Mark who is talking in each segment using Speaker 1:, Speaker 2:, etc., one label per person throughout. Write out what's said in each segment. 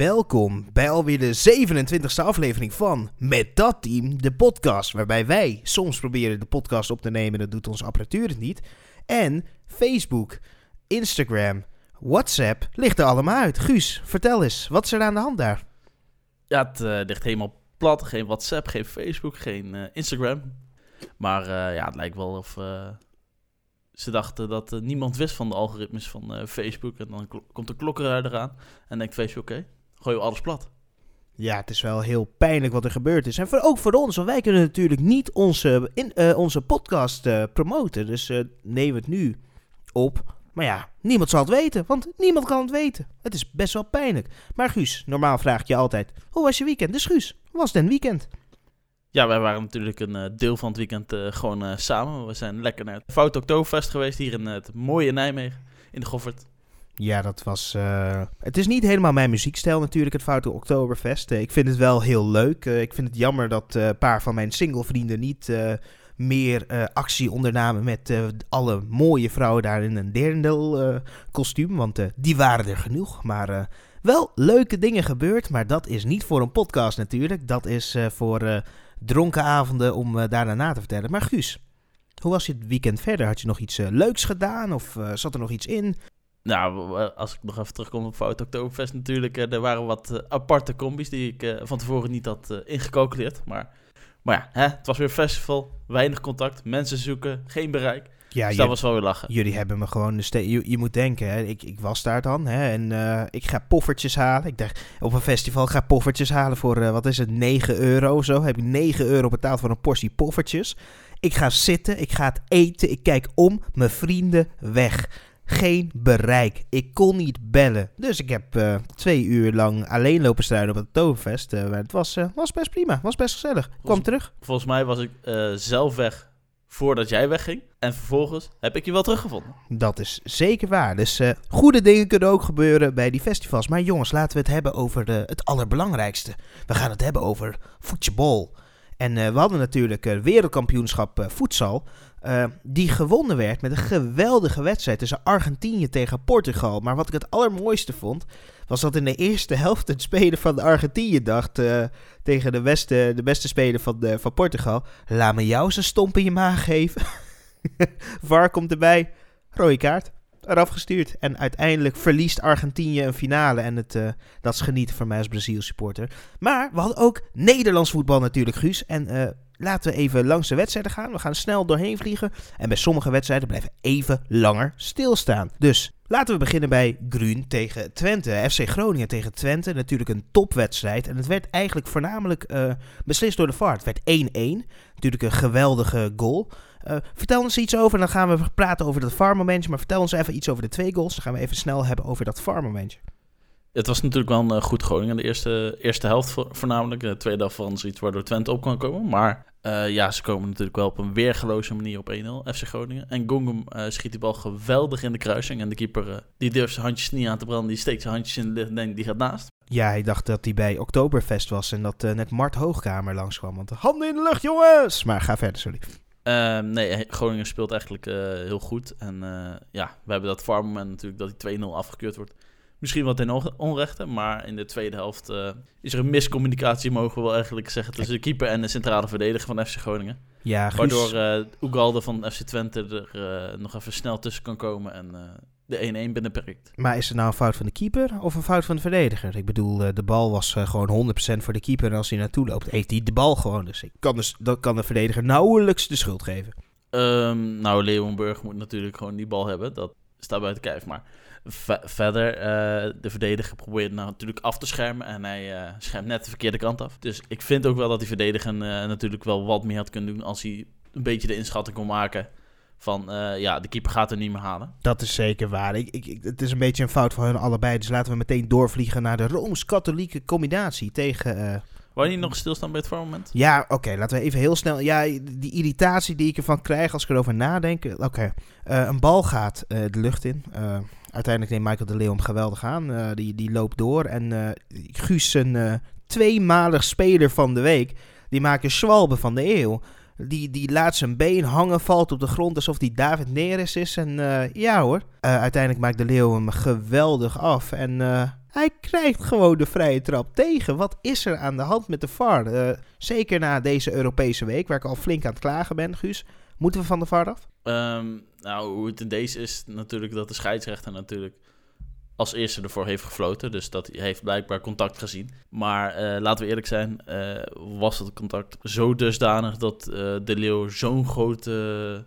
Speaker 1: welkom bij alweer de 27e aflevering van Met Dat Team, de podcast. Waarbij wij soms proberen de podcast op te nemen, dat doet onze apparatuur het niet. En Facebook, Instagram, WhatsApp ligt er allemaal uit. Guus, vertel eens, wat is er aan de hand daar?
Speaker 2: Ja, het eh, ligt helemaal plat. Geen WhatsApp, geen Facebook, geen eh, Instagram. Maar eh, ja, het lijkt wel of ze dachten dat niemand wist van de algoritmes van Facebook. En dan komt de klokkenluider aan en denkt Facebook, oké, gooien we alles plat.
Speaker 1: Ja, het is wel heel pijnlijk wat er gebeurd is. En voor, ook voor ons, want wij kunnen natuurlijk niet onze, in, eh, onze podcast eh, promoten. Dus eh, nemen we het nu op. Maar ja, niemand zal het weten, want niemand kan het weten. Het is best wel pijnlijk. Maar Guus, normaal vraag ik je altijd, hoe was je weekend? Dus Guus, hoe was het weekend?
Speaker 2: Ja, wij waren natuurlijk een eh, deel van het weekend eh, gewoon eh, samen. We zijn lekker naar het Fout Oktoberfest geweest hier in eh, het mooie Nijmegen, in de Goffert.
Speaker 1: Ja, dat was. eh, Het is niet helemaal mijn muziekstijl natuurlijk, het Foute Oktoberfest. Eh, ik vind het wel heel leuk. Eh, ik vind het jammer dat een paar van mijn singlevrienden niet meer actie ondernamen met alle mooie vrouwen daar in een derendeel eh, kostuum. Want die waren er genoeg. Maar wel leuke dingen gebeurd. Maar dat is niet voor een podcast natuurlijk. Dat is voor dronken avonden om daarna na te vertellen. Maar Guus, hoe was je het weekend verder? Had je nog iets leuks gedaan? Of zat er nog iets in?
Speaker 2: Nou, als ik nog even terugkom op Fout Oktoberfest natuurlijk. eh, er waren wat eh, aparte combis die ik eh, van tevoren niet had ingecalculeerd. Maar, maar ja, hè, het was weer een festival. Weinig contact, mensen zoeken, geen bereik.
Speaker 1: Ja,
Speaker 2: dus dat was wel weer lachen.
Speaker 1: Jullie hebben me gewoon... De ste- je, je moet denken, hè, ik, ik was daar dan hè, en ik ga poffertjes halen. Ik dacht, op een festival ga poffertjes halen voor, wat is het, 9 euro of zo. Heb ik 9 euro betaald voor een portie poffertjes. Ik ga zitten, ik ga het eten, ik kijk om, mijn vrienden weg. Geen bereik. Ik kon niet bellen. Dus ik heb eh, twee uur lang alleen lopen struinen op het Toverfest. eh, maar het was, eh, was best prima, was best gezellig. Kwam
Speaker 2: Volgens-
Speaker 1: terug.
Speaker 2: Volgens mij was ik zelf weg voordat jij wegging. En vervolgens heb ik je wel teruggevonden.
Speaker 1: Dat is zeker waar. Dus goede dingen kunnen ook gebeuren bij die festivals. Maar jongens, laten we het hebben over de, het allerbelangrijkste. We gaan het hebben over voetbal. En we hadden natuurlijk wereldkampioenschap voedsel. Eh, die gewonnen werd met een geweldige wedstrijd tussen Argentinië tegen Portugal. Maar wat ik het allermooiste vond, was dat in de eerste helft het speler van Argentinië dacht eh, tegen de beste, de beste speler van, de, van Portugal. Laat me jou zijn stomp in je maag geven. VAR komt erbij. Rode kaart. Eraf gestuurd. En uiteindelijk verliest Argentinië een finale. En het, eh, dat is genieten voor mij als Brazil supporter. Maar we hadden ook Nederlands voetbal natuurlijk, Guus. En eh, laten we even langs de wedstrijden gaan. We gaan snel doorheen vliegen. En bij sommige wedstrijden blijven even langer stilstaan. Dus laten we beginnen bij Grun tegen Twente. FC Groningen tegen Twente. Natuurlijk een topwedstrijd. En het werd eigenlijk voornamelijk eh, beslist door de VAR. Het werd 1-1. Natuurlijk een geweldige goal. Eh, vertel ons iets over, dan gaan we praten over dat VAR-momentje. Maar vertel ons even iets over de twee goals. Dan gaan we even snel hebben over dat VAR-momentje.
Speaker 2: Het was natuurlijk wel een eh, goed Groningen. De eerste, eerste helft vo- voornamelijk. De tweede helft was iets waardoor Twente op kan komen. Maar eh, ja, ze komen natuurlijk wel op een weergeloze manier op 1-0 FC Groningen. En Gongum eh, schiet die bal geweldig in de kruising. En de keeper eh, die durft zijn handjes niet aan te branden. Die steekt zijn handjes in de lucht en die gaat naast.
Speaker 1: Ja, hij dacht dat hij bij Oktoberfest was en dat net Mart Hoogkamer langskwam. Want handen in de lucht, jongens! Maar ga verder, sorry.
Speaker 2: Eh, nee, Groningen speelt eigenlijk heel goed. En ja, we hebben dat farmmoment natuurlijk dat die 2-0 afgekeurd wordt. Misschien wat ten on- onrechte, maar in de tweede helft eh, is er een miscommunicatie, mogen we wel eigenlijk zeggen, tussen de keeper en de centrale verdediger van FC Groningen.
Speaker 1: Ja,
Speaker 2: Waardoor eh Ugalde van FC Twente er eh, nog even snel tussen kan komen en de 1-1 binnenperkt.
Speaker 1: maar is het nou een fout van de keeper of een fout van de verdediger? Ik bedoel, de bal was gewoon 100% voor de keeper. En als hij naartoe loopt, heeft hij de bal gewoon. Dus ik kan, dus, dan kan de verdediger nauwelijks de schuld geven.
Speaker 2: Ehm, nou, Leeuwenburg moet natuurlijk gewoon die bal hebben. Dat staat buiten kijf. Maar ve- verder, eh, de verdediger probeert nou natuurlijk af te schermen. En hij eh, schermt net de verkeerde kant af. Dus ik vind ook wel dat die verdediger eh, natuurlijk wel wat meer had kunnen doen. Als hij een beetje de inschatting kon maken van, ja, de keeper gaat er niet meer halen.
Speaker 1: Dat is zeker waar. Ik, ik, het is een beetje een fout van hun allebei. Dus laten we meteen doorvliegen naar de Rooms-Katholieke combinatie tegen...
Speaker 2: Wou je nog stilstaan bij het moment?
Speaker 1: Ja, oké, laten we even heel snel. Ja, die irritatie die ik ervan krijg als ik erover nadenk. Oké, eh, een bal gaat eh, de lucht in. Eh, uiteindelijk neemt Michael de Leeuw hem geweldig aan. Eh, die, die loopt door. En eh Guus, een eh, tweemalig speler van de week, die maakt een Schwalbe van de eeuw. Die, die laat zijn been hangen, valt op de grond alsof die David Neres is. En eh, ja hoor, Eh, uiteindelijk maakt de Leeuw hem geweldig af. En eh, Hij krijgt gewoon de vrije trap tegen. Wat is er aan de hand met de VAR? Uh, zeker na deze Europese week, waar ik al flink aan het klagen ben, Guus. Moeten we van de VAR af?
Speaker 2: Um, nou, hoe het in deze is natuurlijk dat de scheidsrechter natuurlijk als eerste ervoor heeft gefloten. Dus dat heeft blijkbaar contact gezien. Maar uh, laten we eerlijk zijn, uh, was het contact zo dusdanig dat De Leeuw zo'n grote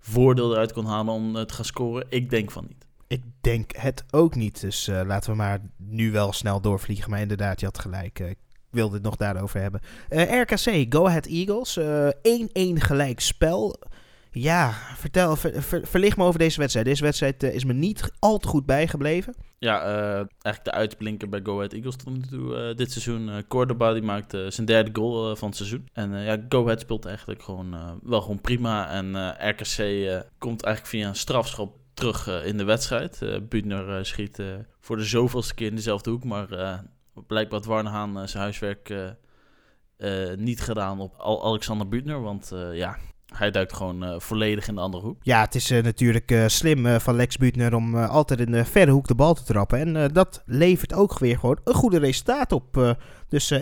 Speaker 2: voordeel eruit kon halen om te gaan scoren? Ik denk van niet.
Speaker 1: Ik denk het ook niet. Dus laten we maar nu wel snel doorvliegen. Maar inderdaad, je had gelijk. ik wilde het nog daarover hebben. RKC, Go Ahead Eagles. 1-1 gelijk spel. Ja, vertel, ver, verlicht me over deze wedstrijd. Deze wedstrijd is me niet al te goed bijgebleven.
Speaker 2: Ja, eigenlijk de uitblinker bij Go Ahead Eagles tot nu dit seizoen. Cordoba die maakte zijn derde goal van het seizoen. En ja, Go Ahead speelt eigenlijk gewoon wel gewoon prima. En RKC komt eigenlijk via een strafschop terug in de wedstrijd. Uh, Butner schiet voor de zoveelste keer in dezelfde hoek. Maar blijkbaar had Warnehaan zijn huiswerk niet gedaan op Alexander Butner. Want ja, hij duikt gewoon volledig in de andere hoek.
Speaker 1: Ja, het is natuurlijk slim van Lex Butner om altijd in de verre hoek de bal te trappen. En dat levert ook weer gewoon een goede resultaat op. dus 1-1.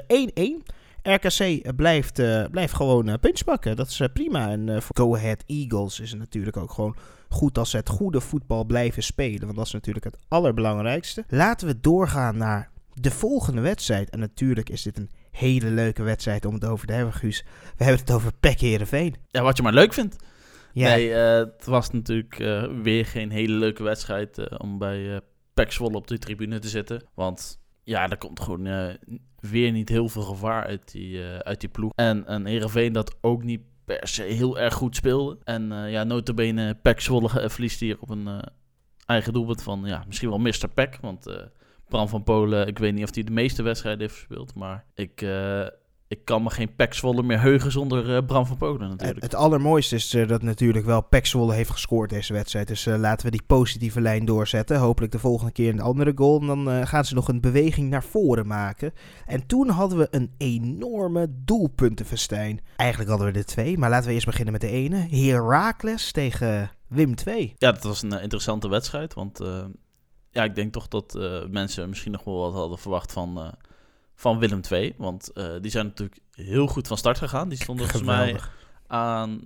Speaker 1: RKC blijft, blijft gewoon punch pakken. Dat is prima. En voor Go Ahead Eagles is het natuurlijk ook gewoon goed als ze het goede voetbal blijven spelen. Want dat is natuurlijk het allerbelangrijkste. Laten we doorgaan naar de volgende wedstrijd. En natuurlijk is dit een hele leuke wedstrijd om het over te hebben, Guus. We hebben het over Pek Heerenveen.
Speaker 2: Ja, wat je maar leuk vindt. Ja. Nee, uh, het was natuurlijk uh, weer geen hele leuke wedstrijd uh, om bij uh, Pek Zwolle op de tribune te zitten. Want ja, er komt gewoon weer niet heel veel gevaar uit die, uit die ploeg. En een Heerenveen dat ook niet per se heel erg goed speelde. En ja, notabene Pek Zwolle verliest hier op een eigen doelpunt van ja, misschien wel Mr. Pek. Want Bram van Polen, ik weet niet of hij de meeste wedstrijden heeft gespeeld, maar ik, ik kan me geen Pek Zwolle meer heugen zonder uh, Bram van Polen natuurlijk.
Speaker 1: Het, allermooiste is uh, dat natuurlijk wel Pek Zwolle heeft gescoord deze wedstrijd. Dus laten we die positieve lijn doorzetten. Hopelijk de volgende keer een andere goal. En dan gaan ze nog een beweging naar voren maken. En toen hadden we een enorme doelpuntenfestijn. Eigenlijk hadden we er twee, maar laten we eerst beginnen met de ene. Herakles tegen Wim 2.
Speaker 2: Ja, dat was een interessante wedstrijd, want ja, ik denk toch dat mensen misschien nog wel wat hadden verwacht van, van Willem II. Want uh, die zijn natuurlijk heel goed van start gegaan. Die stonden volgens mij aan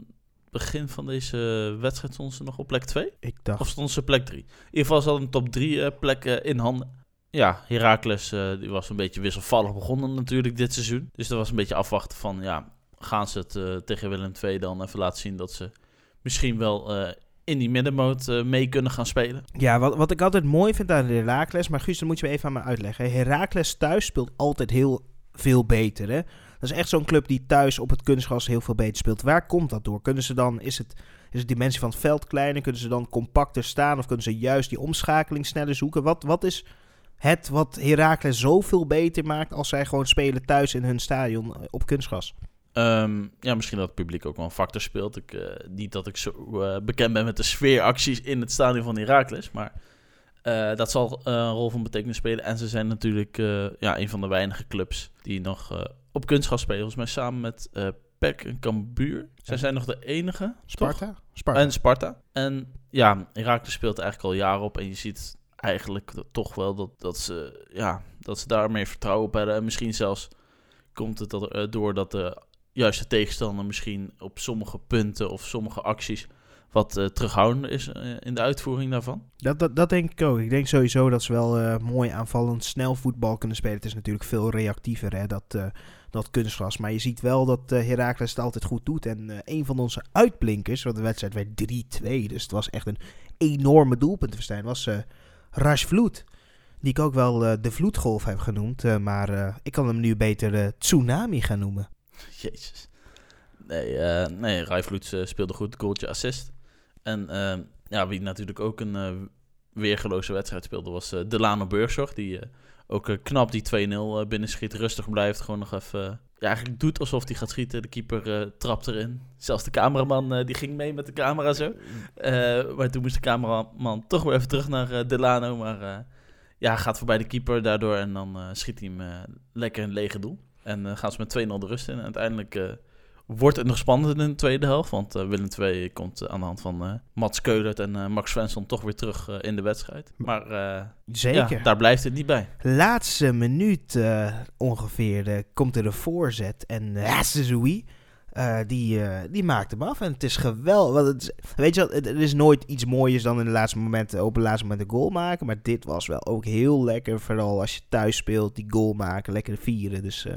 Speaker 2: begin van deze wedstrijd stonden ze nog op plek 2.
Speaker 1: Ik dacht.
Speaker 2: Of stonden ze plek 3. In ieder geval ze hadden een top 3 plekken in handen. Ja, Heracles die was een beetje wisselvallig begonnen natuurlijk dit seizoen. Dus dat was een beetje afwachten van, ja, gaan ze het tegen Willem II dan even laten zien dat ze misschien wel in die middenmoot uh, mee kunnen gaan spelen.
Speaker 1: Ja, wat, wat ik altijd mooi vind aan Herakles, maar Guus, dan moet je me even aan me uitleggen. Herakles thuis speelt altijd heel veel beter, hè? Dat is echt zo'n club die thuis op het kunstgras heel veel beter speelt. Waar komt dat door? Kunnen ze dan, is het, is het dimensie van het veld kleiner? Kunnen ze dan compacter staan? Of kunnen ze juist die omschakeling sneller zoeken? Wat, wat is het wat Herakles zoveel beter maakt als zij gewoon spelen thuis in hun stadion eh, op kunstgras?
Speaker 2: Um, ja, misschien dat het publiek ook wel een factor speelt. Ik, uh, niet dat ik zo uh, bekend ben met de sfeeracties in het stadion van Heracles, maar uh, dat zal een rol van betekenis spelen. En ze zijn natuurlijk ja, een van de weinige clubs die nog op kunstgas spelen. Volgens mij samen met PEC en Cambuur. Zij zijn nog de enige.
Speaker 1: Sparta?
Speaker 2: Sparta? En Sparta. En ja, Heracles speelt eigenlijk al jaren op. En je ziet eigenlijk toch wel dat, dat, ze, ja, dat ze daarmee vertrouwen op hebben. En misschien zelfs komt het door dat de juist de tegenstander misschien op sommige punten of sommige acties wat uh, is uh, in de uitvoering daarvan.
Speaker 1: Dat, dat, dat denk ik ook. Ik denk sowieso dat ze wel uh, mooi aanvallend snel voetbal kunnen spelen. Het is natuurlijk veel reactiever, hè, dat, dat kunstgras. Maar je ziet wel dat Herakles het altijd goed doet. En een van onze uitblinkers, want de wedstrijd werd 3-2, dus het was echt een enorme doelpuntenverstijn, was Raj Vloed. Die ik ook wel de vloedgolf heb genoemd. maar ik kan hem nu beter tsunami gaan noemen.
Speaker 2: Jezus. Nee, uh, nee Rijvloed uh, speelde goed, goaltje assist. En uh, ja, wie natuurlijk ook een weergeloze wedstrijd speelde was Delano Burgzorg. Die ook knap die 2-0 binnenschiet, rustig blijft. Gewoon nog even, ja, eigenlijk doet alsof hij gaat schieten. De keeper trapt erin. Zelfs de cameraman die ging mee met de camera zo. maar toen moest de cameraman toch weer even terug naar Delano. Maar ja, gaat voorbij de keeper daardoor en dan schiet hij hem lekker in lege doel. En uh, gaan ze met 2-0 de rust in. En uiteindelijk uh, wordt het nog spannender in de tweede helft. Want uh, Willem II komt aan de hand van uh, Mats Keulert en Max Svensson toch weer terug in de wedstrijd. Maar
Speaker 1: Zeker.
Speaker 2: Ja, daar blijft het niet bij.
Speaker 1: Laatste minuut ongeveer komt er een voorzet en uh, uh, die, uh, die maakt hem af. En het is geweldig. Het weet je wel, er is nooit iets mooiers dan in de laatste momenten, op het laatste moment een goal maken. Maar dit was wel ook heel lekker. Vooral als je thuis speelt, die goal maken, lekker vieren. Dus uh,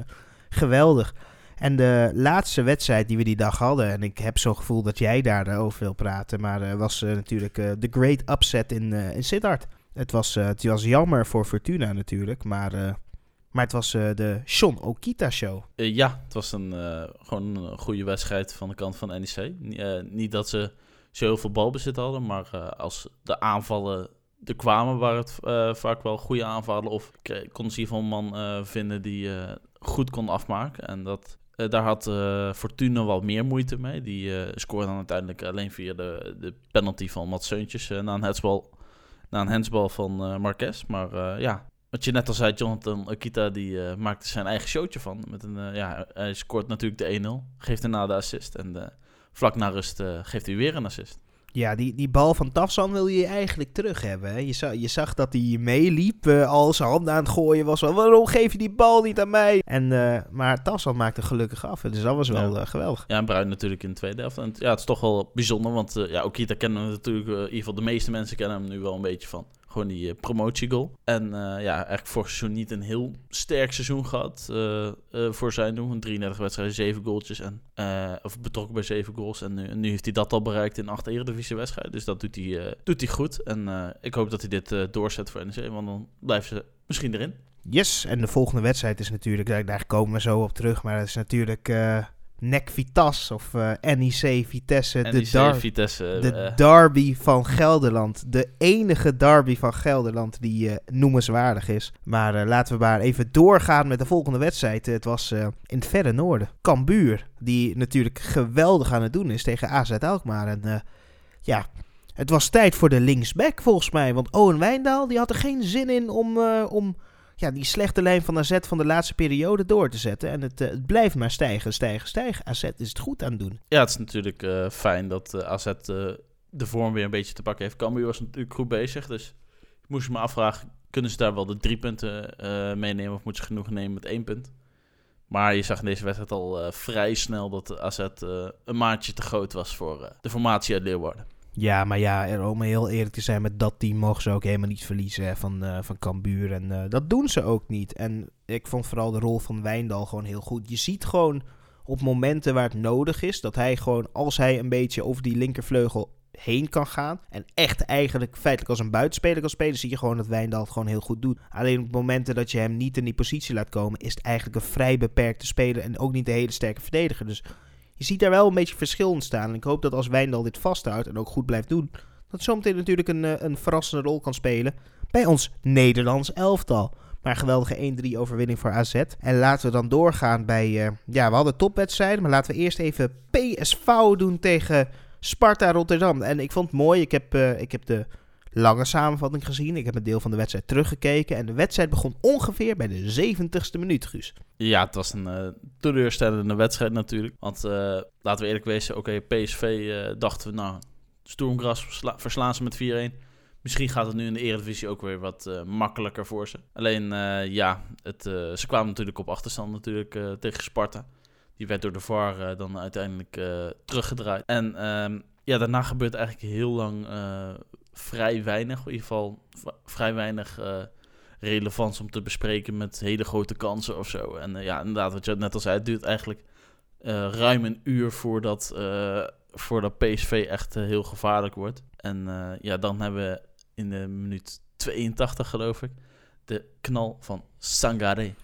Speaker 1: geweldig. En de laatste wedstrijd die we die dag hadden, en ik heb zo'n gevoel dat jij daar over wil praten, maar was natuurlijk de Great Upset in, in Sittard. Het was, het was jammer voor Fortuna natuurlijk, maar maar het was uh, de Sean Okita Show.
Speaker 2: Uh, ja, het was een, uh, gewoon een goede wedstrijd van de kant van NEC. niet dat ze zo heel veel balbezit hadden, maar als de aanvallen er kwamen, waren het vaak wel goede aanvallen. Of kon ze van een man vinden die goed kon afmaken. En dat, daar had Fortuna wel meer moeite mee. Die scoorde dan uiteindelijk alleen via de, de penalty van Mats Seuntjes na een hensbal, na een hensbal van Marquez. Maar ja, wat je net al zei, Jonathan Akita die uh, maakte zijn eigen showtje van. Met een, uh, ja, hij scoort natuurlijk de 1-0, geeft daarna de assist. En uh, vlak na rust geeft hij weer een assist.
Speaker 1: Ja, die, die bal van Tafsan wil je eigenlijk terug hebben. Hè? Je, zag, je zag dat hij meeliep, al zijn handen aan het gooien was. Wel, waarom geef je die bal niet aan mij? En, maar Tafsan maakte gelukkig af. Dus dat was wel
Speaker 2: ja.
Speaker 1: geweldig.
Speaker 2: Ja, en Bruin natuurlijk in de tweede helft. En ja, het is toch wel bijzonder, want ja, Okita kennen we natuurlijk... in ieder geval de meeste mensen kennen hem nu wel een beetje van gewoon die uh, promotiegoal. En uh, ja, eigenlijk vorig seizoen niet een heel sterk seizoen gehad uh, voor zijn doen. 33 wedstrijden, 7 goaltjes. En, of betrokken bij 7 goals. En nu, nu, heeft hij dat al bereikt in 8 Eredivisie wedstrijden. Dus dat doet hij, doet hij goed. En ik hoop dat hij dit doorzet voor NEC. Want dan blijven ze misschien erin.
Speaker 1: Yes, en de volgende wedstrijd is natuurlijk, daar komen we zo op terug. Maar dat is natuurlijk NEC Vitas of uh, eh, NEC Vitesse.
Speaker 2: NEC de, dar Vitesse,
Speaker 1: de uh, derby van Gelderland. De enige derby van Gelderland die uh, noemenswaardig is. Maar laten we maar even doorgaan met de volgende wedstrijd. Het was in het verre noorden. Cambuur, die natuurlijk geweldig aan het doen is tegen AZ Alkmaar. En ja, het was tijd voor de linksback volgens mij. Want Owen Wijndal die had er geen zin in om... om ja, die slechte lijn van AZ van de laatste periode door te zetten. En het, uh, het blijft maar stijgen, stijgen, stijgen. AZ is het goed aan het doen.
Speaker 2: Ja, het is natuurlijk uh, fijn dat uh, AZ de vorm weer een beetje te pakken heeft. Cambuur was natuurlijk goed bezig, dus ik moest me afvragen... kunnen ze daar wel de drie punten meenemen of moeten ze genoeg nemen met één punt? Maar je zag in deze wedstrijd al vrij snel dat AZ een maatje te groot was voor de formatie uit Leeuwarden.
Speaker 1: Ja, maar ja, om heel eerlijk te zijn, met dat team mogen ze ook helemaal niet verliezen van, uh, van Cambuur. En uh, dat doen ze ook niet. En ik vond vooral de rol van Wijndal gewoon heel goed. Je ziet gewoon op momenten waar het nodig is, dat hij gewoon, als hij een beetje over die linkervleugel heen kan gaan. En echt eigenlijk feitelijk als een buitenspeler kan spelen, zie je gewoon dat Wijndal het gewoon heel goed doet. Alleen op momenten dat je hem niet in die positie laat komen, is het eigenlijk een vrij beperkte speler en ook niet een hele sterke verdediger. Dus je ziet daar wel een beetje verschil ontstaan. En ik hoop dat als Wijndal dit vasthoudt en ook goed blijft doen, dat zometeen natuurlijk een, eh, een verrassende rol kan spelen bij ons Nederlands elftal. Maar geweldige 1-3 overwinning voor AZ. En laten we dan doorgaan bij... Uh, ja, we hadden topwedstrijden. Maar laten we eerst even PSV doen tegen Sparta Rotterdam. En ik vond het mooi. Ik heb, uh, ik heb de lange samenvatting gezien. Ik heb een deel van de wedstrijd teruggekeken. En de wedstrijd begon ongeveer bij de 70ste minuut, Guus.
Speaker 2: Ja, het was een uh, teleurstellende wedstrijd natuurlijk. Want uh, laten we eerlijk wezen, oké, PSV uh, dachten we, nou, Stormgras verslaan ze met 4-1. Misschien gaat het nu in de Eredivisie ook weer wat makkelijker voor ze. Alleen, ja, het, ze kwamen natuurlijk op achterstand natuurlijk tegen Sparta. Die werd door de VAR dan uiteindelijk teruggedraaid. En ehm, ja, daarna gebeurt eigenlijk heel lang vrij weinig, in ieder geval vrij weinig uh, relevants om te bespreken met hele grote kansen of zo. En uh, ja, inderdaad, wat je net al zei, het duurt eigenlijk uh, ruim een uur voordat, voordat PSV echt heel gevaarlijk wordt. En ja, dan hebben we in de minuut 82, geloof ik, de knal van Sangare.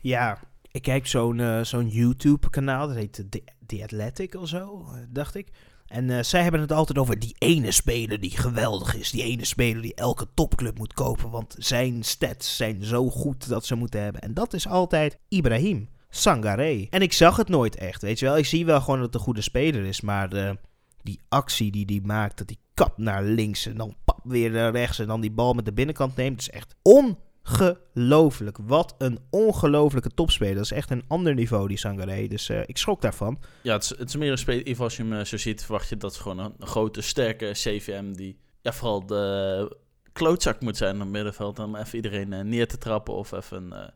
Speaker 1: Ja, ik kijk zo'n zo'n YouTube-kanaal, dat heet The, The Athletic of zo, dacht ik. En uh, zij hebben het altijd over die ene speler die geweldig is. Die ene speler die elke topclub moet kopen. Want zijn stats zijn zo goed dat ze moeten hebben. En dat is altijd Ibrahim Sangare. En ik zag het nooit echt, weet je wel. Ik zie wel gewoon dat het een goede speler is. Maar uh, die actie die hij maakt, dat hij kap naar links en dan pap weer naar rechts. En dan die bal met de binnenkant neemt. is echt on ongelooflijk. Wat een ongelofelijke topspeler. Dat is echt een ander niveau, die Sangaré. Dus uh, ik schrok daarvan.
Speaker 2: Ja, het is, is meer een speler. Als je hem zo ziet, verwacht je dat het gewoon een, grote, sterke CVM die ja, vooral de klootzak moet zijn op het middenveld. Om even iedereen uh, neer te trappen of even een uh,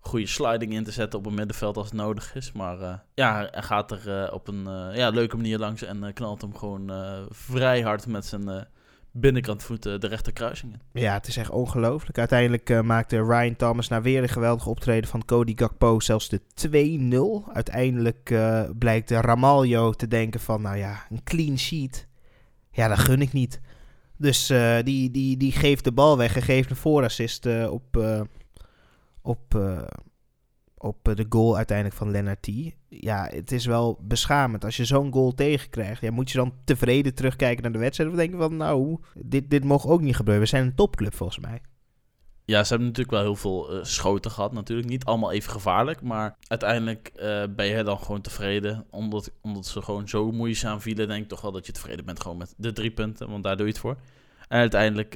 Speaker 2: goede sliding in te zetten op het middenveld als het nodig is. Maar ja, hij gaat er op een ja, leuke manier langs en knalt hem gewoon vrij hard met zijn binnenkant voeten de rechterkruising in.
Speaker 1: Ja, het is echt ongelooflijk. Uiteindelijk maakte Ryan Thomas na weer een geweldige optreden van Cody Gakpo zelfs de 2-0. Uiteindelijk blijkt Ramaljo te denken van, nou ja, een clean sheet. Ja, dat gun ik niet. Dus uh, die, die, die geeft de bal weg en geeft een voorassist uh, op, uh, op, op de goal uiteindelijk van Lennart Ja, het is wel beschamend. Als je zo'n goal tegenkrijgt, ja, moet je dan tevreden terugkijken naar de wedstrijd of denken van, nou, dit, dit mocht ook niet gebeuren. We zijn een topclub volgens mij.
Speaker 2: Ja, ze hebben natuurlijk wel heel veel schoten gehad. Natuurlijk niet allemaal even gevaarlijk. Maar uiteindelijk ben je dan gewoon tevreden. Omdat, omdat ze gewoon zo moeizaam vielen. Denk ik toch wel dat je tevreden bent gewoon met de drie punten. Want daar doe je het voor. En uiteindelijk,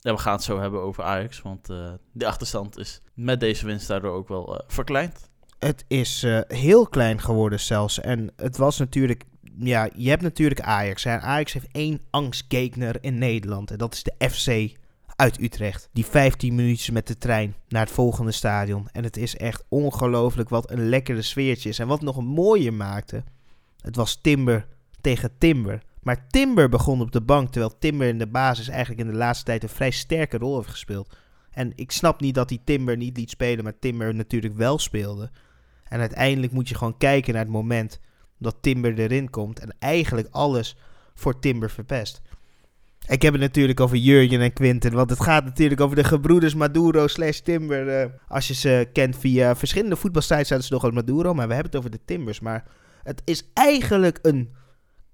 Speaker 2: ja, we gaan het zo hebben over Ajax. Want uh, de achterstand is met deze winst daardoor ook wel uh, verkleind.
Speaker 1: Het is heel klein geworden zelfs. En het was natuurlijk ja, je hebt natuurlijk Ajax. En Ajax heeft één angstgekner in Nederland. En dat is de FC uit Utrecht. Die 15 minuutjes met de trein naar het volgende stadion. En het is echt ongelooflijk wat een lekkere sfeertje is. En wat nog mooier maakte. Het was Timber tegen Timber. Maar Timber begon op de bank, terwijl Timber in de basis eigenlijk in de laatste tijd een vrij sterke rol heeft gespeeld. En ik snap niet dat hij Timber niet liet spelen, maar Timber natuurlijk wel speelde. En uiteindelijk moet je gewoon kijken naar het moment dat Timber erin komt en eigenlijk alles voor Timber verpest. Ik heb het natuurlijk over Jurjen en Quinten, want het gaat natuurlijk over de gebroeders Maduro slash Timber. Uh, als je ze kent via verschillende voetbalsites, zijn ze nog Maduro, maar we hebben het over de Timbers. Maar het is eigenlijk een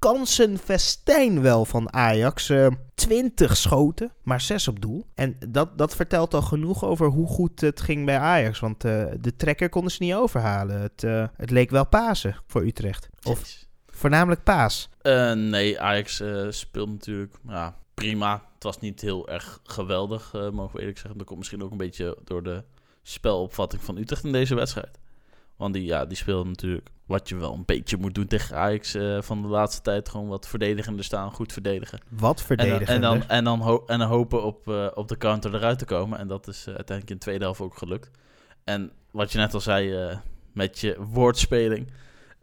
Speaker 1: kansenfestijn wel van Ajax. Uh, eh, 20 schoten, maar 6 op doel. En dat, dat vertelt al genoeg over hoe goed het ging bij Ajax. Want uh, de trekker konden ze niet overhalen. Het, uh, het leek wel Pasen voor Utrecht. Of yes. voornamelijk Paas.
Speaker 2: nee, Ajax speelt natuurlijk ja, prima. Het was niet heel erg geweldig, mogen we eerlijk zeggen. Dat komt misschien ook een beetje door de spelopvatting van Utrecht in deze wedstrijd. Want die, ja, die speelde natuurlijk wat je wel een beetje moet doen tegen Ajax uh, van de laatste tijd. Gewoon wat verdedigender staan, goed verdedigen.
Speaker 1: Wat verdedigen?
Speaker 2: En, dan, en, dan, ho en dan hopen op, uh, op de counter eruit te komen. En dat is uh, uiteindelijk in de tweede helft ook gelukt. En wat je net al zei met je woordspeling...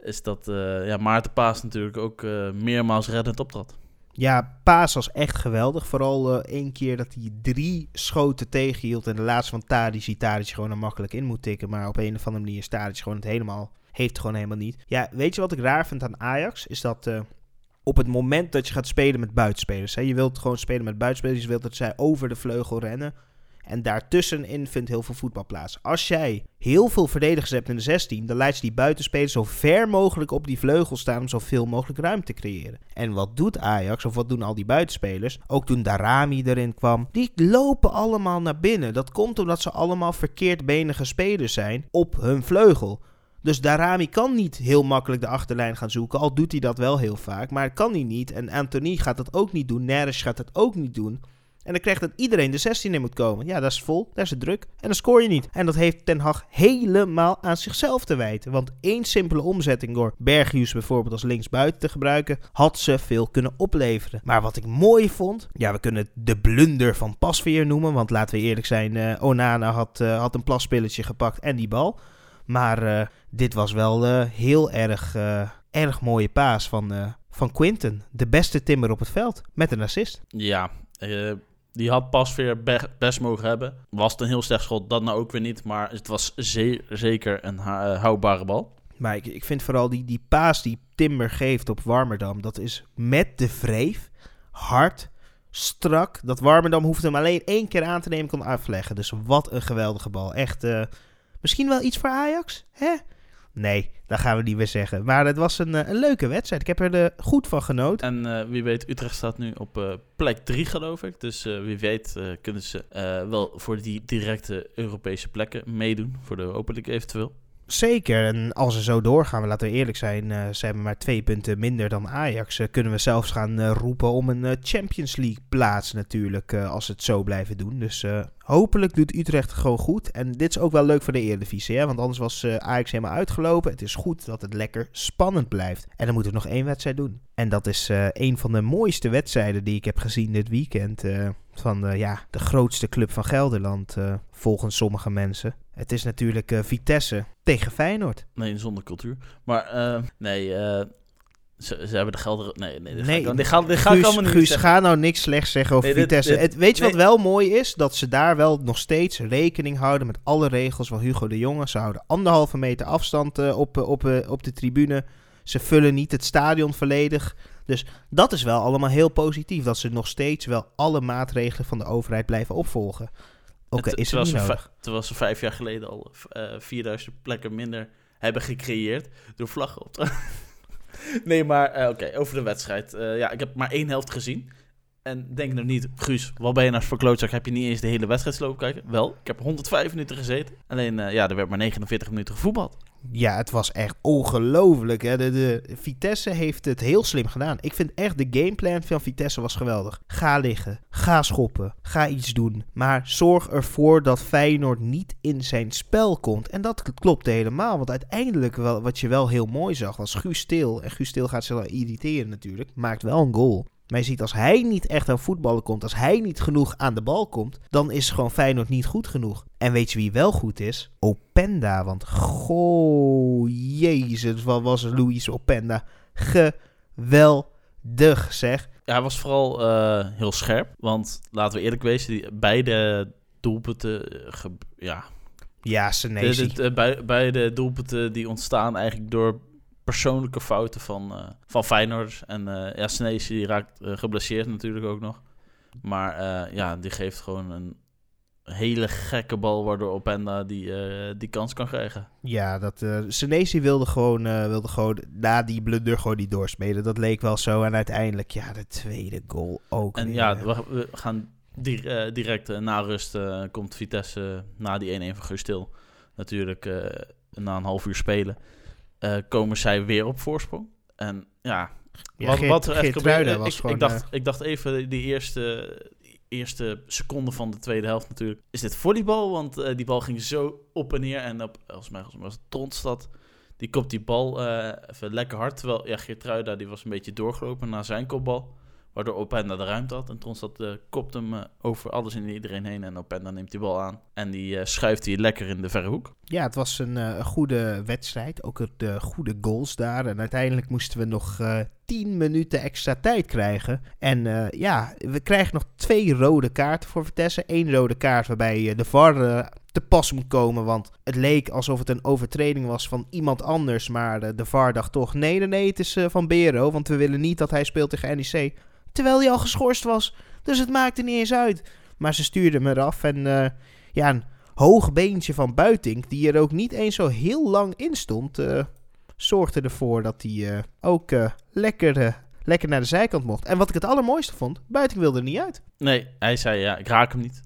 Speaker 2: is dat ja, Maarten Paas natuurlijk ook meermaals reddend optrad.
Speaker 1: Ja, Paas was echt geweldig. Vooral één keer dat hij drie schoten tegenhield. En de laatste van Tadic, die Tadic gewoon er makkelijk in moet tikken. Maar op een of andere manier is Tadic gewoon het helemaal heeft gewoon helemaal niet. Ja, weet je wat ik raar vind aan Ajax? Is dat uh, op het moment dat je gaat spelen met buitenspelers. Hè, je wilt gewoon spelen met buitenspelers. Je wilt dat zij over de vleugel rennen. En daartussenin vindt heel veel voetbal plaats. Als jij heel veel verdedigers hebt in de 16, dan laat je die buitenspelers zo ver mogelijk op die vleugel staan om zoveel mogelijk ruimte te creëren. En wat doet Ajax, of wat doen al die buitenspelers? Ook toen Darami erin kwam, die lopen allemaal naar binnen. Dat komt omdat ze allemaal verkeerdbenige spelers zijn op hun vleugel. Dus Darami kan niet heel makkelijk de achterlijn gaan zoeken. Al doet hij dat wel heel vaak. Maar kan hij niet. En Anthony gaat dat ook niet doen. Neres gaat dat ook niet doen. En dan krijgt dat iedereen de 16 in moet komen. Ja, dat is vol. Daar is het druk. En dan scoor je niet. En dat heeft Ten Hag helemaal aan zichzelf te wijten. Want één simpele omzetting door Berghuis bijvoorbeeld als linksbuiten te gebruiken... had ze veel kunnen opleveren. Maar wat ik mooi vond... Ja, we kunnen het de blunder van Pasveer noemen. Want laten we eerlijk zijn... Uh, Onana had, uh, had een plaspilletje gepakt en die bal. Maar uh, dit was wel uh, heel erg, uh, erg mooie paas van, van Quinten. De beste timmer op het veld, met een assist.
Speaker 2: Ja, die had pas weer be best mogen hebben. Was het een heel slecht schot, dat nou ook weer niet. Maar het was ze zeker een houdbare bal.
Speaker 1: Maar ik, vind vooral die, die paas die Timber geeft op Warmerdam... dat is met de vreef, hard, strak. Dat Warmerdam hoeft hem alleen één keer aan te nemen, kon afleggen. Dus wat een geweldige bal. Echt... Misschien wel iets voor Ajax? Hè? Nee, dat gaan we niet meer zeggen. Maar het was een, eh, een leuke wedstrijd. Ik heb er eh, goed van genoten.
Speaker 2: En uh, wie weet, Utrecht staat nu op uh, plek 3, geloof ik. Dus wie weet kunnen ze wel voor die directe Europese plekken meedoen. Voor de Europa eventueel.
Speaker 1: Zeker, en als ze zo doorgaan, laten we eerlijk zijn, uh, ze hebben maar twee punten minder dan Ajax. Uh, kunnen we zelfs gaan uh, roepen om een Champions League plaats natuurlijk, als ze het zo blijven doen. Dus hopelijk doet Utrecht gewoon goed. En dit is ook wel leuk voor de Eredivisie, hè? want anders was Ajax helemaal uitgelopen. Het is goed dat het lekker spannend blijft. En dan moeten we nog één wedstrijd doen. En dat is een van de mooiste wedstrijden die ik heb gezien dit weekend van ja, de grootste club van Gelderland, volgens sommige mensen. Het is natuurlijk uh, Vitesse tegen Feyenoord.
Speaker 2: Nee, zonder cultuur. Maar uh, nee, uh, ze, ze, hebben de gelden... Nee, nee, dit nee, ga ik, dit ga, dit ga Guus, ik allemaal niet
Speaker 1: Guus, ga nou niks slechts zeggen over nee, Vitesse. Dit, het, weet je wat wel mooi is? Dat ze daar wel nog steeds rekening houden met alle regels van Hugo de Jonge. Ze houden anderhalve meter afstand op, op, op de tribune. Ze vullen niet het stadion volledig. Dus dat is wel allemaal heel positief. Dat ze nog steeds wel alle maatregelen van de overheid blijven opvolgen. Oké, is het niet nodig.
Speaker 2: Terwijl ze vijf jaar geleden al uh, eh, 4000 plekken minder hebben gecreëerd door vlaggen op te... nee, maar uh, oké, over de wedstrijd. Uh, ja, ik heb maar één helft gezien. En denk nou niet, Guus, wat ben je nou voor klootzak? Heb je niet eens de hele wedstrijd lopen kijken? Wel, ik heb 105 minuten gezeten. Alleen, ja, er werd maar 49 minuten gevoetbald.
Speaker 1: Ja, het was echt ongelooflijk. De, Vitesse heeft het heel slim gedaan. Ik vind echt de gameplan van Vitesse was geweldig. Ga liggen, ga schoppen, ga iets doen. Maar zorg ervoor dat Feyenoord niet in zijn spel komt. En dat klopt helemaal. Want uiteindelijk, wel, wat je wel heel mooi zag, was Guus Stil. En Guus Stil gaat zich wel irriteren natuurlijk. Maakt wel een goal. Maar je ziet, als hij niet echt aan voetballen komt, als hij niet genoeg aan de bal komt, dan is gewoon Feyenoord niet goed genoeg. En weet je wie wel goed is? Openda. Want goh, jezus, wat was Luis Openda. Geweldig, zeg.
Speaker 2: Ja, hij was vooral uh, heel scherp. Want laten we eerlijk wezen, die, beide doelpunten... Uh, ja,
Speaker 1: ja, Senesi.
Speaker 2: Bij, beide doelpunten die ontstaan eigenlijk door persoonlijke fouten van, uh, van Feyenoord. En uh, ja, Snees die raakt uh, geblesseerd natuurlijk ook nog. Maar ja, die geeft gewoon een hele gekke bal... waardoor Openda die, die kans kan krijgen.
Speaker 1: Ja, dat, uh, Senesi wilde gewoon, wilde gewoon na die blunder gewoon die doorspelen. Dat leek wel zo. En uiteindelijk, ja, de tweede goal ook
Speaker 2: En ja, we, we gaan direct na rust komt Vitesse na die 1-1 van Gustil... natuurlijk na een half uur spelen... Uh, komen zij weer op voorsprong. En ja,
Speaker 1: ja wat, wat er echt gebeurde... Was
Speaker 2: ik,
Speaker 1: gewoon,
Speaker 2: ik, dacht, uh... ik dacht even die eerste, eerste seconde van de tweede helft natuurlijk. Is dit volleybal? Want uh, die bal ging zo op en neer. En op, volgens mij was het Tronstad. Die kopt die bal even lekker hard. Terwijl ja, Geertruida die was een beetje doorgelopen naar zijn kopbal. Waardoor Openda de ruimte had. En Tronstad uh, kopt hem uh, over alles en iedereen heen. En Openda neemt die bal aan. En die uh, schuift hij lekker in de verre hoek.
Speaker 1: Ja, het was een goede wedstrijd. Ook de goede goals daar. En uiteindelijk moesten we nog 10 minuten extra tijd krijgen. En ja, we krijgen nog twee rode kaarten voor Vitesse. Eén rode kaart waarbij de VAR te pas moet komen. Want het leek alsof het een overtreding was van iemand anders. Maar de VAR dacht toch: nee, nee, nee, het is van Bero. Want we willen niet dat hij speelt tegen NEC. Terwijl hij al geschorst was. Dus het maakte niet eens uit. Maar ze stuurden me eraf. En ja, een hoog beentje van Buiting, die er ook niet eens zo heel lang in stond, zorgde ervoor dat hij uh, ook lekker, lekker naar de zijkant mocht. En wat ik het allermooiste vond, Buiting wilde er niet uit.
Speaker 2: Nee, hij zei ja, ik raak hem niet.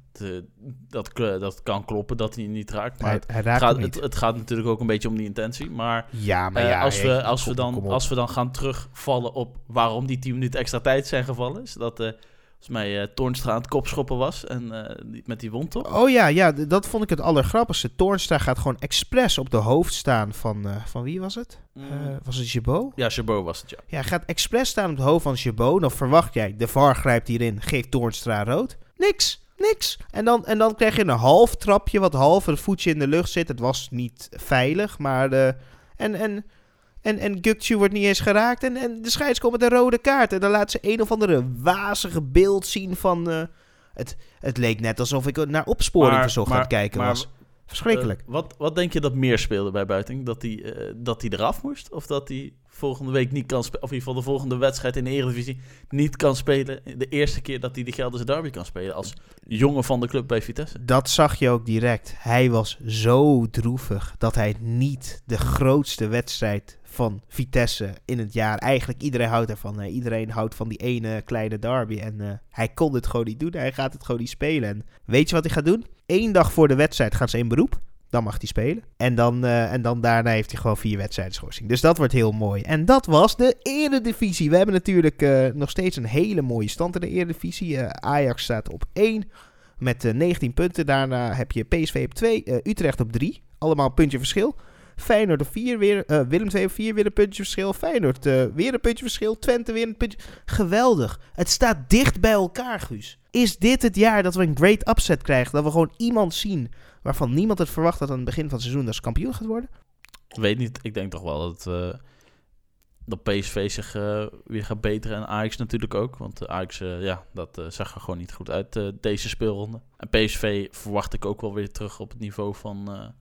Speaker 2: Dat, dat kan kloppen dat hij niet raakt. Maar
Speaker 1: hij, hij het, gaat,
Speaker 2: het, het, gaat natuurlijk ook een beetje om die intentie. Maar,
Speaker 1: ja, maar ja,
Speaker 2: als, we, als, we dan, als we dan gaan terugvallen op waarom die 10 minuten extra tijd zijn gevallen, is dat volgens mij uh, Toornstra aan het kopschoppen was en uh, met die wond toch?
Speaker 1: Oh ja, ja, dat vond ik het allergrappigste. Toornstra gaat gewoon expres op de hoofd staan van, van wie was het? Mm. was het Jabot?
Speaker 2: Ja, Jabot was het, ja.
Speaker 1: Ja, hij gaat expres staan op het hoofd van Jabot. Dan verwacht jij, de VAR grijpt hierin, geeft Toornstra rood. Niks! Niks. En dan, en dan krijg je een half trapje, wat half een voetje in de lucht zit. Het was niet veilig, maar... De, en, en, en, en wordt niet eens geraakt. En, en de scheids komt met een rode kaart. En dan laat ze een of andere wazige beeld zien van... Uh, het, het leek net alsof ik naar opsporing verzocht aan het kijken was. Verschrikkelijk.
Speaker 2: Uh, wat, wat denk je dat meer speelde bij Buiting? Dat hij uh, dat eraf moest? Of dat hij volgende week niet kan spelen, of in ieder geval de volgende wedstrijd in de Eredivisie niet kan spelen. De eerste keer dat hij de Gelderse derby kan spelen als jongen van de club bij Vitesse.
Speaker 1: Dat zag je ook direct. Hij was zo droevig dat hij niet de grootste wedstrijd van Vitesse in het jaar. Eigenlijk iedereen houdt ervan. iedereen houdt van die ene kleine derby. En uh, hij kon het gewoon niet doen. Hij gaat het gewoon niet spelen. En weet je wat hij gaat doen? Eén dag voor de wedstrijd gaan ze in beroep. Dan mag hij spelen. En dan, eh, en dan daarna heeft hij gewoon vier wedstrijden schorsing. Dus dat wordt heel mooi. En dat was de Eredivisie. We hebben natuurlijk uh, nog steeds een hele mooie stand in de Eredivisie. Ajax staat op 1 met 19 punten. Daarna heb je PSV op 2, Utrecht op 3. Allemaal puntje verschil. Feyenoord op 4 weer. Willem 2 op 4 weer een puntje verschil. Feyenoord weer een puntje verschil. Twente weer een puntje. Geweldig. Het staat dicht bij elkaar, Guus. Is dit het jaar dat we een great upset krijgen? Dat we gewoon iemand zien waarvan niemand het verwacht dat aan het begin van het seizoen dat ze kampioen gaat worden?
Speaker 2: Weet niet. Ik denk toch wel dat, uh, dat PSV zich uh, weer gaat beteren. En Ajax natuurlijk ook. Want Ajax, uh, ja, dat zag er gewoon niet goed uit deze speelronde. En PSV verwacht ik ook wel weer terug op het niveau van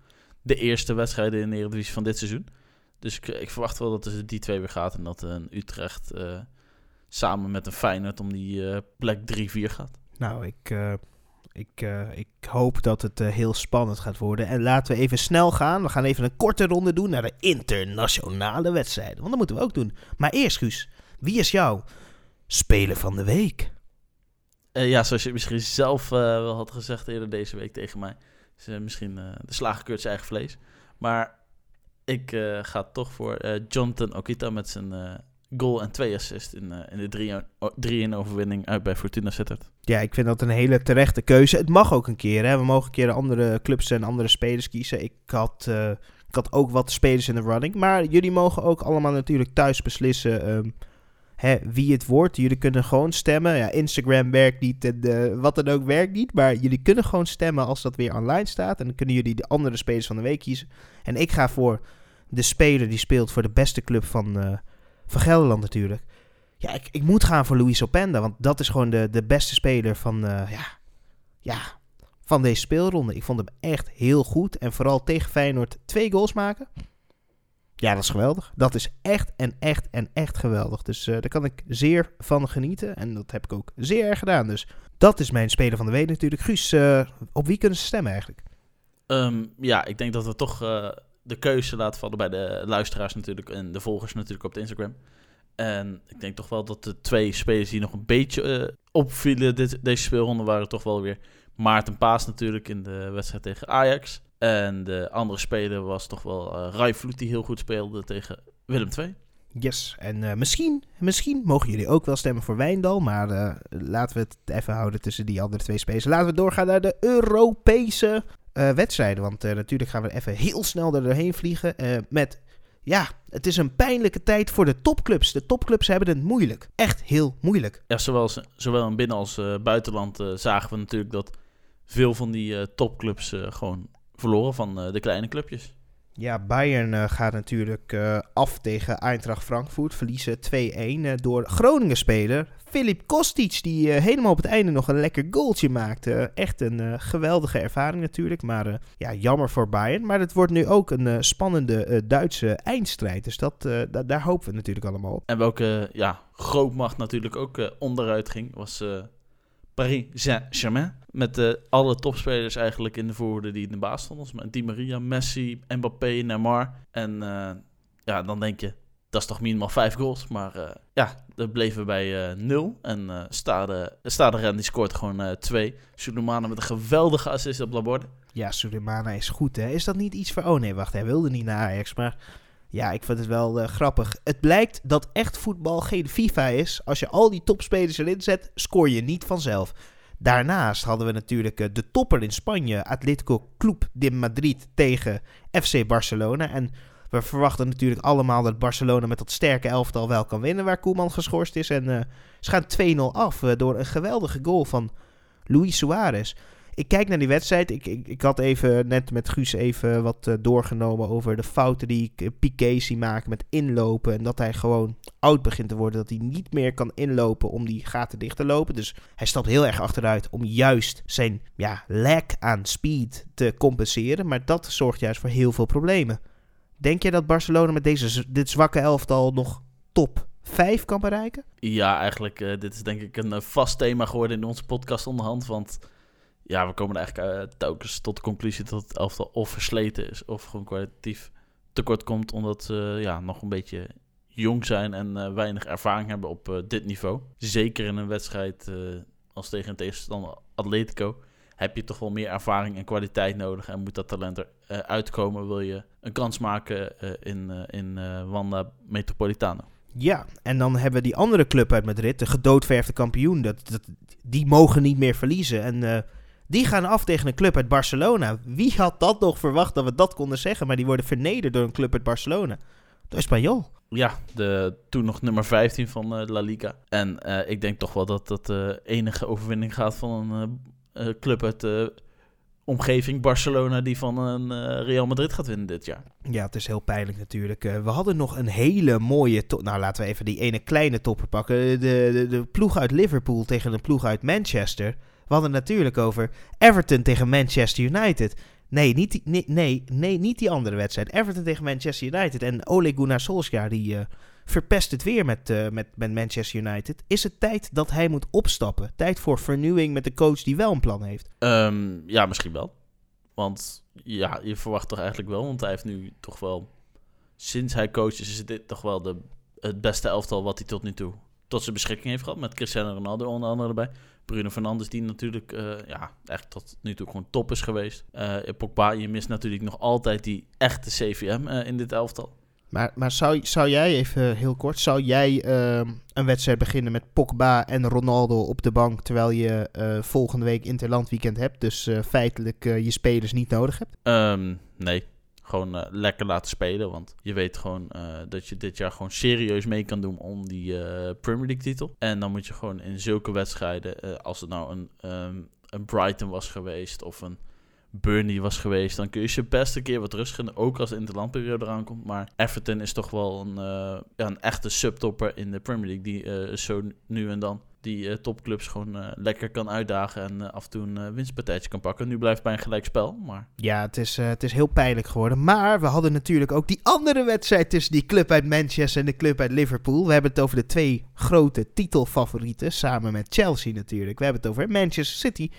Speaker 2: de eerste wedstrijden in de Eredivisie van dit seizoen. Dus ik, ik, verwacht wel dat het die twee weer gaat. En dat een Utrecht samen met een Feyenoord om die plek 3-4 gaat.
Speaker 1: Nou, ik ik, uh, ik hoop dat het uh, heel spannend gaat worden. En laten we even snel gaan. We gaan even een korte ronde doen naar de internationale wedstrijden. Want dat moeten we ook doen. Maar eerst, Guus, wie is jouw speler van de week?
Speaker 2: Uh, ja, zoals je misschien zelf wel had gezegd eerder deze week tegen mij. Is misschien de slagerkeurt zijn eigen vlees. Maar ik ga toch voor Jonathan Okita met zijn goal en twee assists in, uh, in de 3-1 overwinning uit bij Fortuna Sittard.
Speaker 1: Ja, ik vind dat een hele terechte keuze. Het mag ook een keer. Hè. We mogen een keer andere clubs en andere spelers kiezen. Ik had, ik had ook wat spelers in de running. Maar jullie mogen ook allemaal natuurlijk thuis beslissen um, hè, wie het wordt. Jullie kunnen gewoon stemmen. Ja, Instagram werkt niet en uh, wat dan ook werkt niet. Maar jullie kunnen gewoon stemmen als dat weer online staat. En dan kunnen jullie de andere spelers van de week kiezen. En ik ga voor de speler die speelt voor de beste club van van Gelderland natuurlijk. Ja, ik, ik moet gaan voor Luis Openda. Want dat is gewoon de, de beste speler van, uh, ja, ja, van deze speelronde. Ik vond hem echt heel goed. En vooral tegen Feyenoord twee goals maken. Ja, dat is geweldig. Dat is echt en echt en echt geweldig. Dus uh, daar kan ik zeer van genieten. En dat heb ik ook zeer erg gedaan. Dus dat is mijn speler van de week natuurlijk. Guus, uh, op wie kunnen ze stemmen eigenlijk?
Speaker 2: Um, ja, ik denk dat we toch de keuze laten vallen bij de luisteraars natuurlijk en de volgers natuurlijk op Instagram. En ik denk toch wel dat de twee spelers die nog een beetje opvielen deze speelronde waren toch wel weer Maarten Paas natuurlijk in de wedstrijd tegen Ajax. En de andere speler was toch wel uh, Rai Vloed die heel goed speelde tegen Willem II.
Speaker 1: Yes, en uh, misschien, misschien mogen jullie ook wel stemmen voor Wijndal. Maar uh, laten we het even houden tussen die andere twee spelers. Laten we doorgaan naar de Europese uh, wedstrijden. Want natuurlijk gaan we even heel snel er doorheen vliegen. Met, ja, het is een pijnlijke tijd voor de topclubs. De topclubs hebben het moeilijk. Echt heel moeilijk.
Speaker 2: Ja, zowel, zowel in binnen- als buitenland zagen we natuurlijk dat veel van die topclubs gewoon verloren van de kleine clubjes.
Speaker 1: Ja, Bayern uh, gaat natuurlijk uh, af tegen Eintracht Frankfurt. Verliezen 2-1 uh, door Groningen-speler Filip Kostic. Die helemaal op het einde nog een lekker goaltje maakte. echt een geweldige ervaring natuurlijk. Maar ja, jammer voor Bayern. Maar het wordt nu ook een spannende Duitse eindstrijd. Dus dat, da daar hopen we natuurlijk allemaal op.
Speaker 2: En welke ja, grootmacht natuurlijk ook onderuit ging, was Paris Saint-Germain. Met alle topspelers eigenlijk in de voorhoede die in de baas stonden. Met Di Maria, Messi, Mbappé, Neymar. En uh, ja, dan denk je, dat is toch minimaal vijf goals. Maar uh, ja, dat bleven we bij nul. En Stade, Stade Ren die scoort gewoon twee. Sulemana met een geweldige assist op Laborde.
Speaker 1: Ja, Sulemana is goed hè. Is dat niet iets voor... Oh nee, wacht, hij wilde niet naar Ajax, maar... Ja, ik vind het wel grappig. Het blijkt dat echt voetbal geen FIFA is. Als je al die topspelers erin zet, scoor je niet vanzelf. Daarnaast hadden we natuurlijk uh, de topper in Spanje, Atletico Club de Madrid tegen FC Barcelona. En we verwachten natuurlijk allemaal dat Barcelona met dat sterke elftal wel kan winnen waar Koeman geschorst is. En uh, ze gaan 2-0 af door een geweldige goal van Luis Suarez ik kijk naar die wedstrijd. Ik, ik, ik had even net met Guus even wat uh, doorgenomen over de fouten die ik uh, Piqué zie maken met inlopen. En dat hij gewoon oud begint te worden. Dat hij niet meer kan inlopen om die gaten dicht te lopen. Dus hij stapt heel erg achteruit om juist zijn ja, lack aan speed te compenseren. Maar dat zorgt juist voor heel veel problemen. Denk je dat Barcelona met deze, dit zwakke elftal nog top 5 kan bereiken?
Speaker 2: Ja, eigenlijk. Uh, dit is denk ik een vast thema geworden in onze podcast onderhand. Want ja, we komen eigenlijk uh, telkens tot de conclusie dat het elftal of versleten is of gewoon kwalitatief tekort komt omdat ze ja, nog een beetje jong zijn en uh, weinig ervaring hebben op uh, dit niveau. Zeker in een wedstrijd als tegen een tegenstander Atletico. heb je toch wel meer ervaring en kwaliteit nodig. En moet dat talent er uh, uitkomen, wil je een kans maken in, in Wanda Metropolitano.
Speaker 1: Ja, en dan hebben we die andere club uit Madrid, de gedoodverfde kampioen. Dat, dat, die mogen niet meer verliezen. En die gaan af tegen een club uit Barcelona. Wie had dat nog verwacht dat we dat konden zeggen? Maar die worden vernederd door een club uit Barcelona. De Espanyol.
Speaker 2: Ja, de, toen nog nummer 15 van La Liga. En ik denk toch wel dat dat de enige overwinning gaat van een uh, club uit de omgeving Barcelona die van een uh, Real Madrid gaat winnen dit jaar.
Speaker 1: Ja, het is heel pijnlijk natuurlijk. Uh, we hadden nog een hele mooie... Nou, laten we even die ene kleine topper pakken. De, de, de ploeg uit Liverpool tegen de ploeg uit Manchester. We hadden natuurlijk over Everton tegen Manchester United. Nee, niet die, nee, nee, nee, niet die andere wedstrijd. Everton tegen Manchester United. En Ole Gunnar Solskjaer die... Uh, verpest het weer met, uh, met, met Manchester United. Is het tijd dat hij moet opstappen? Tijd voor vernieuwing met de coach die wel een plan heeft?
Speaker 2: Um, ja, misschien wel. Want ja, je verwacht toch eigenlijk wel. Want hij heeft nu toch wel... Sinds hij coach is, is dit toch wel de, het beste elftal wat hij tot nu toe tot zijn beschikking heeft gehad. Met Cristiano Ronaldo onder andere erbij. Bruno Fernandes, die natuurlijk uh, ja, echt tot nu toe gewoon top is geweest. Uh, Pogba, je mist natuurlijk nog altijd die echte CVM uh, in dit elftal.
Speaker 1: Maar, maar zou, zou jij, even heel kort, zou jij uh, een wedstrijd beginnen met Pogba en Ronaldo op de bank, terwijl je volgende week Interlandweekend hebt, dus feitelijk je spelers niet nodig hebt?
Speaker 2: Um, nee, gewoon lekker laten spelen, want je weet gewoon dat je dit jaar gewoon serieus mee kan doen om die Premier League titel. En dan moet je gewoon in zulke wedstrijden, als het nou een, um, een Brighton was geweest of een Burnley was geweest, dan kun je je best een keer wat rust geven. Ook als de interlandperiode eraan komt. Maar Everton is toch wel een, ja, een echte subtopper in de Premier League. Die zo nu en dan die uh, topclubs gewoon lekker kan uitdagen en af en toe een winstpartijtje kan pakken. Nu blijft het bij een gelijk spel, maar...
Speaker 1: Ja, het is, het is heel pijnlijk geworden. Maar we hadden natuurlijk ook die andere wedstrijd tussen die club uit Manchester en de club uit Liverpool. We hebben het over de twee grote titelfavorieten, samen met Chelsea natuurlijk. We hebben het over Manchester City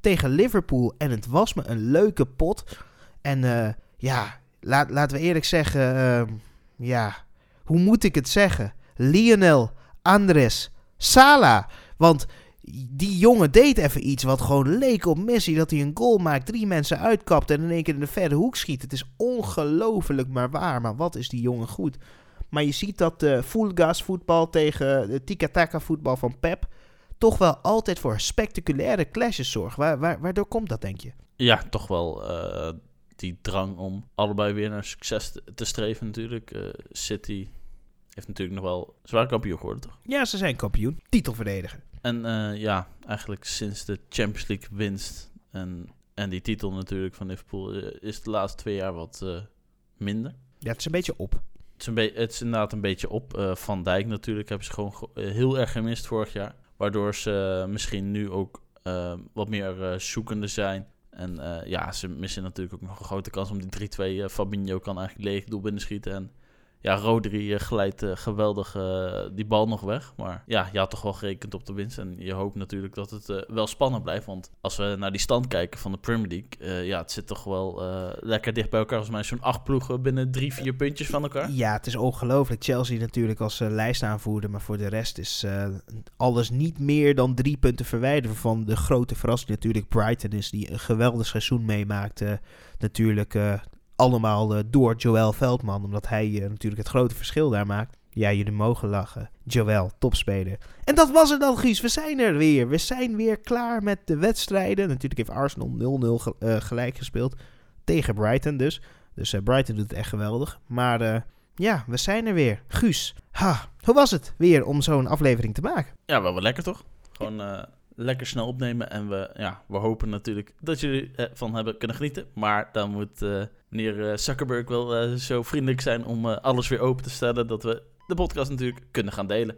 Speaker 1: tegen Liverpool. En het was me een leuke pot. En ja, laat, laten we eerlijk zeggen. Uh, ja, hoe moet ik het zeggen? Lionel Andres Sala. Want die jongen deed even iets wat gewoon leek op Messi. Dat hij een goal maakt, drie mensen uitkapt en in één keer in de verre hoek schiet. Het is ongelooflijk maar waar. Maar wat is die jongen goed. Maar je ziet dat de uh, full gas voetbal tegen de tiki-taka voetbal van Pep toch wel altijd voor spectaculaire clashes zorgt. Waar, waar, waardoor komt dat, denk je?
Speaker 2: Ja, toch wel uh, die drang om allebei weer naar succes te, streven natuurlijk. City heeft natuurlijk nog wel zwaar kampioen geworden, toch?
Speaker 1: Ja, ze zijn kampioen. Titelverdediger.
Speaker 2: En uh, ja, eigenlijk sinds de Champions League winst en, en die titel natuurlijk van Liverpool... is de laatste twee jaar wat minder.
Speaker 1: Ja, het is een beetje op.
Speaker 2: Het is, een het is inderdaad een beetje op. Van Dijk natuurlijk hebben ze gewoon heel erg gemist vorig jaar. Waardoor ze misschien nu ook wat meer zoekende zijn. En ja, ze missen natuurlijk ook nog een grote kans om die 3-2. Fabinho kan eigenlijk leeg doel binnen schieten. En ja, Rodri uh, glijdt uh, geweldig uh, die bal nog weg. Maar ja, je had toch wel gerekend op de winst. En je hoopt natuurlijk dat het wel spannend blijft. Want als we naar die stand kijken van de Premier League... ja, het zit toch wel lekker dicht bij elkaar. Volgens mij zo'n acht ploegen binnen drie, vier puntjes van elkaar.
Speaker 1: Ja, het is ongelooflijk. Chelsea natuurlijk als lijstaanvoerder. Maar voor de rest is alles niet meer dan drie punten verwijderd... van de grote verrassing natuurlijk Brighton is... die een geweldig seizoen meemaakt. natuurlijk allemaal uh, door Joël Veldman. Omdat hij uh, natuurlijk het grote verschil daar maakt. Ja, jullie mogen lachen. Joël, topspeler. En dat was het dan, Guus. We zijn er weer. We zijn weer klaar met de wedstrijden. Natuurlijk heeft Arsenal 0-0 uh, gelijk gespeeld. Tegen Brighton dus. Dus Brighton doet het echt geweldig. Maar ja, we zijn er weer. Guus, ha, hoe was het weer om zo'n aflevering te maken?
Speaker 2: Ja, wel wel lekker toch? Gewoon lekker snel opnemen. En we, ja, we hopen natuurlijk dat jullie ervan hebben kunnen genieten. Maar dan moet uh, meneer eh, Zuckerberg wel uh, zo vriendelijk zijn om alles weer open te stellen. Dat we de podcast natuurlijk kunnen gaan delen.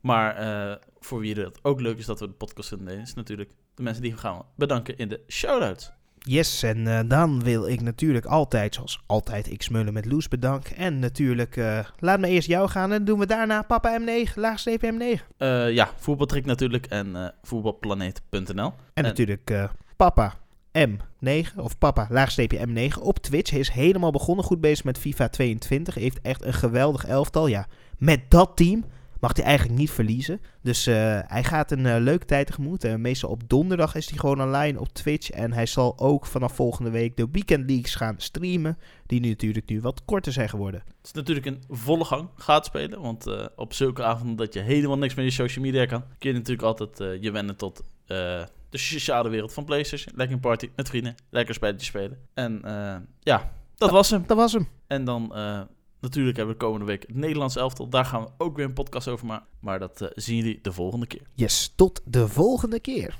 Speaker 2: Maar voor wie dat ook leuk is dat we de podcast kunnen delen, is natuurlijk de mensen die we gaan bedanken in de shout-outs.
Speaker 1: Yes, en uh, dan wil ik natuurlijk altijd, zoals altijd, ik smullen met Loes bedanken. En natuurlijk, uh, laat me eerst jou gaan en doen we daarna Papa M9, laagstreep M9.
Speaker 2: Uh, ja, voetbaltrick natuurlijk en voetbalplaneet.nl. En,
Speaker 1: en, natuurlijk Papa M9 of Papa laagstreepje M9 op Twitch. Hij is helemaal begonnen, goed bezig met FIFA 22. Heeft echt een geweldig elftal. Ja, met dat team mag hij eigenlijk niet verliezen. Dus eh, hij gaat een eh, leuke tijd tegemoet. Uh, meestal op donderdag is hij gewoon online op Twitch. En hij zal ook vanaf volgende week de Weekend Leagues gaan streamen. Die nu natuurlijk nu wat korter zijn geworden.
Speaker 2: Het is natuurlijk een volle gang gaat spelen. Want op zulke avonden dat je helemaal niks met je social media kan... kun je natuurlijk altijd je wennen tot de sociale wereld van PlayStation. Lekker een party met vrienden. Lekker spelletjes spelen. En ja, dat was hem.
Speaker 1: Dat was hem.
Speaker 2: En dan Natuurlijk hebben we komende week het Nederlands elftal. Daar gaan we ook weer een podcast over maken. Maar dat uh, zien jullie de volgende keer.
Speaker 1: Yes, tot de volgende keer.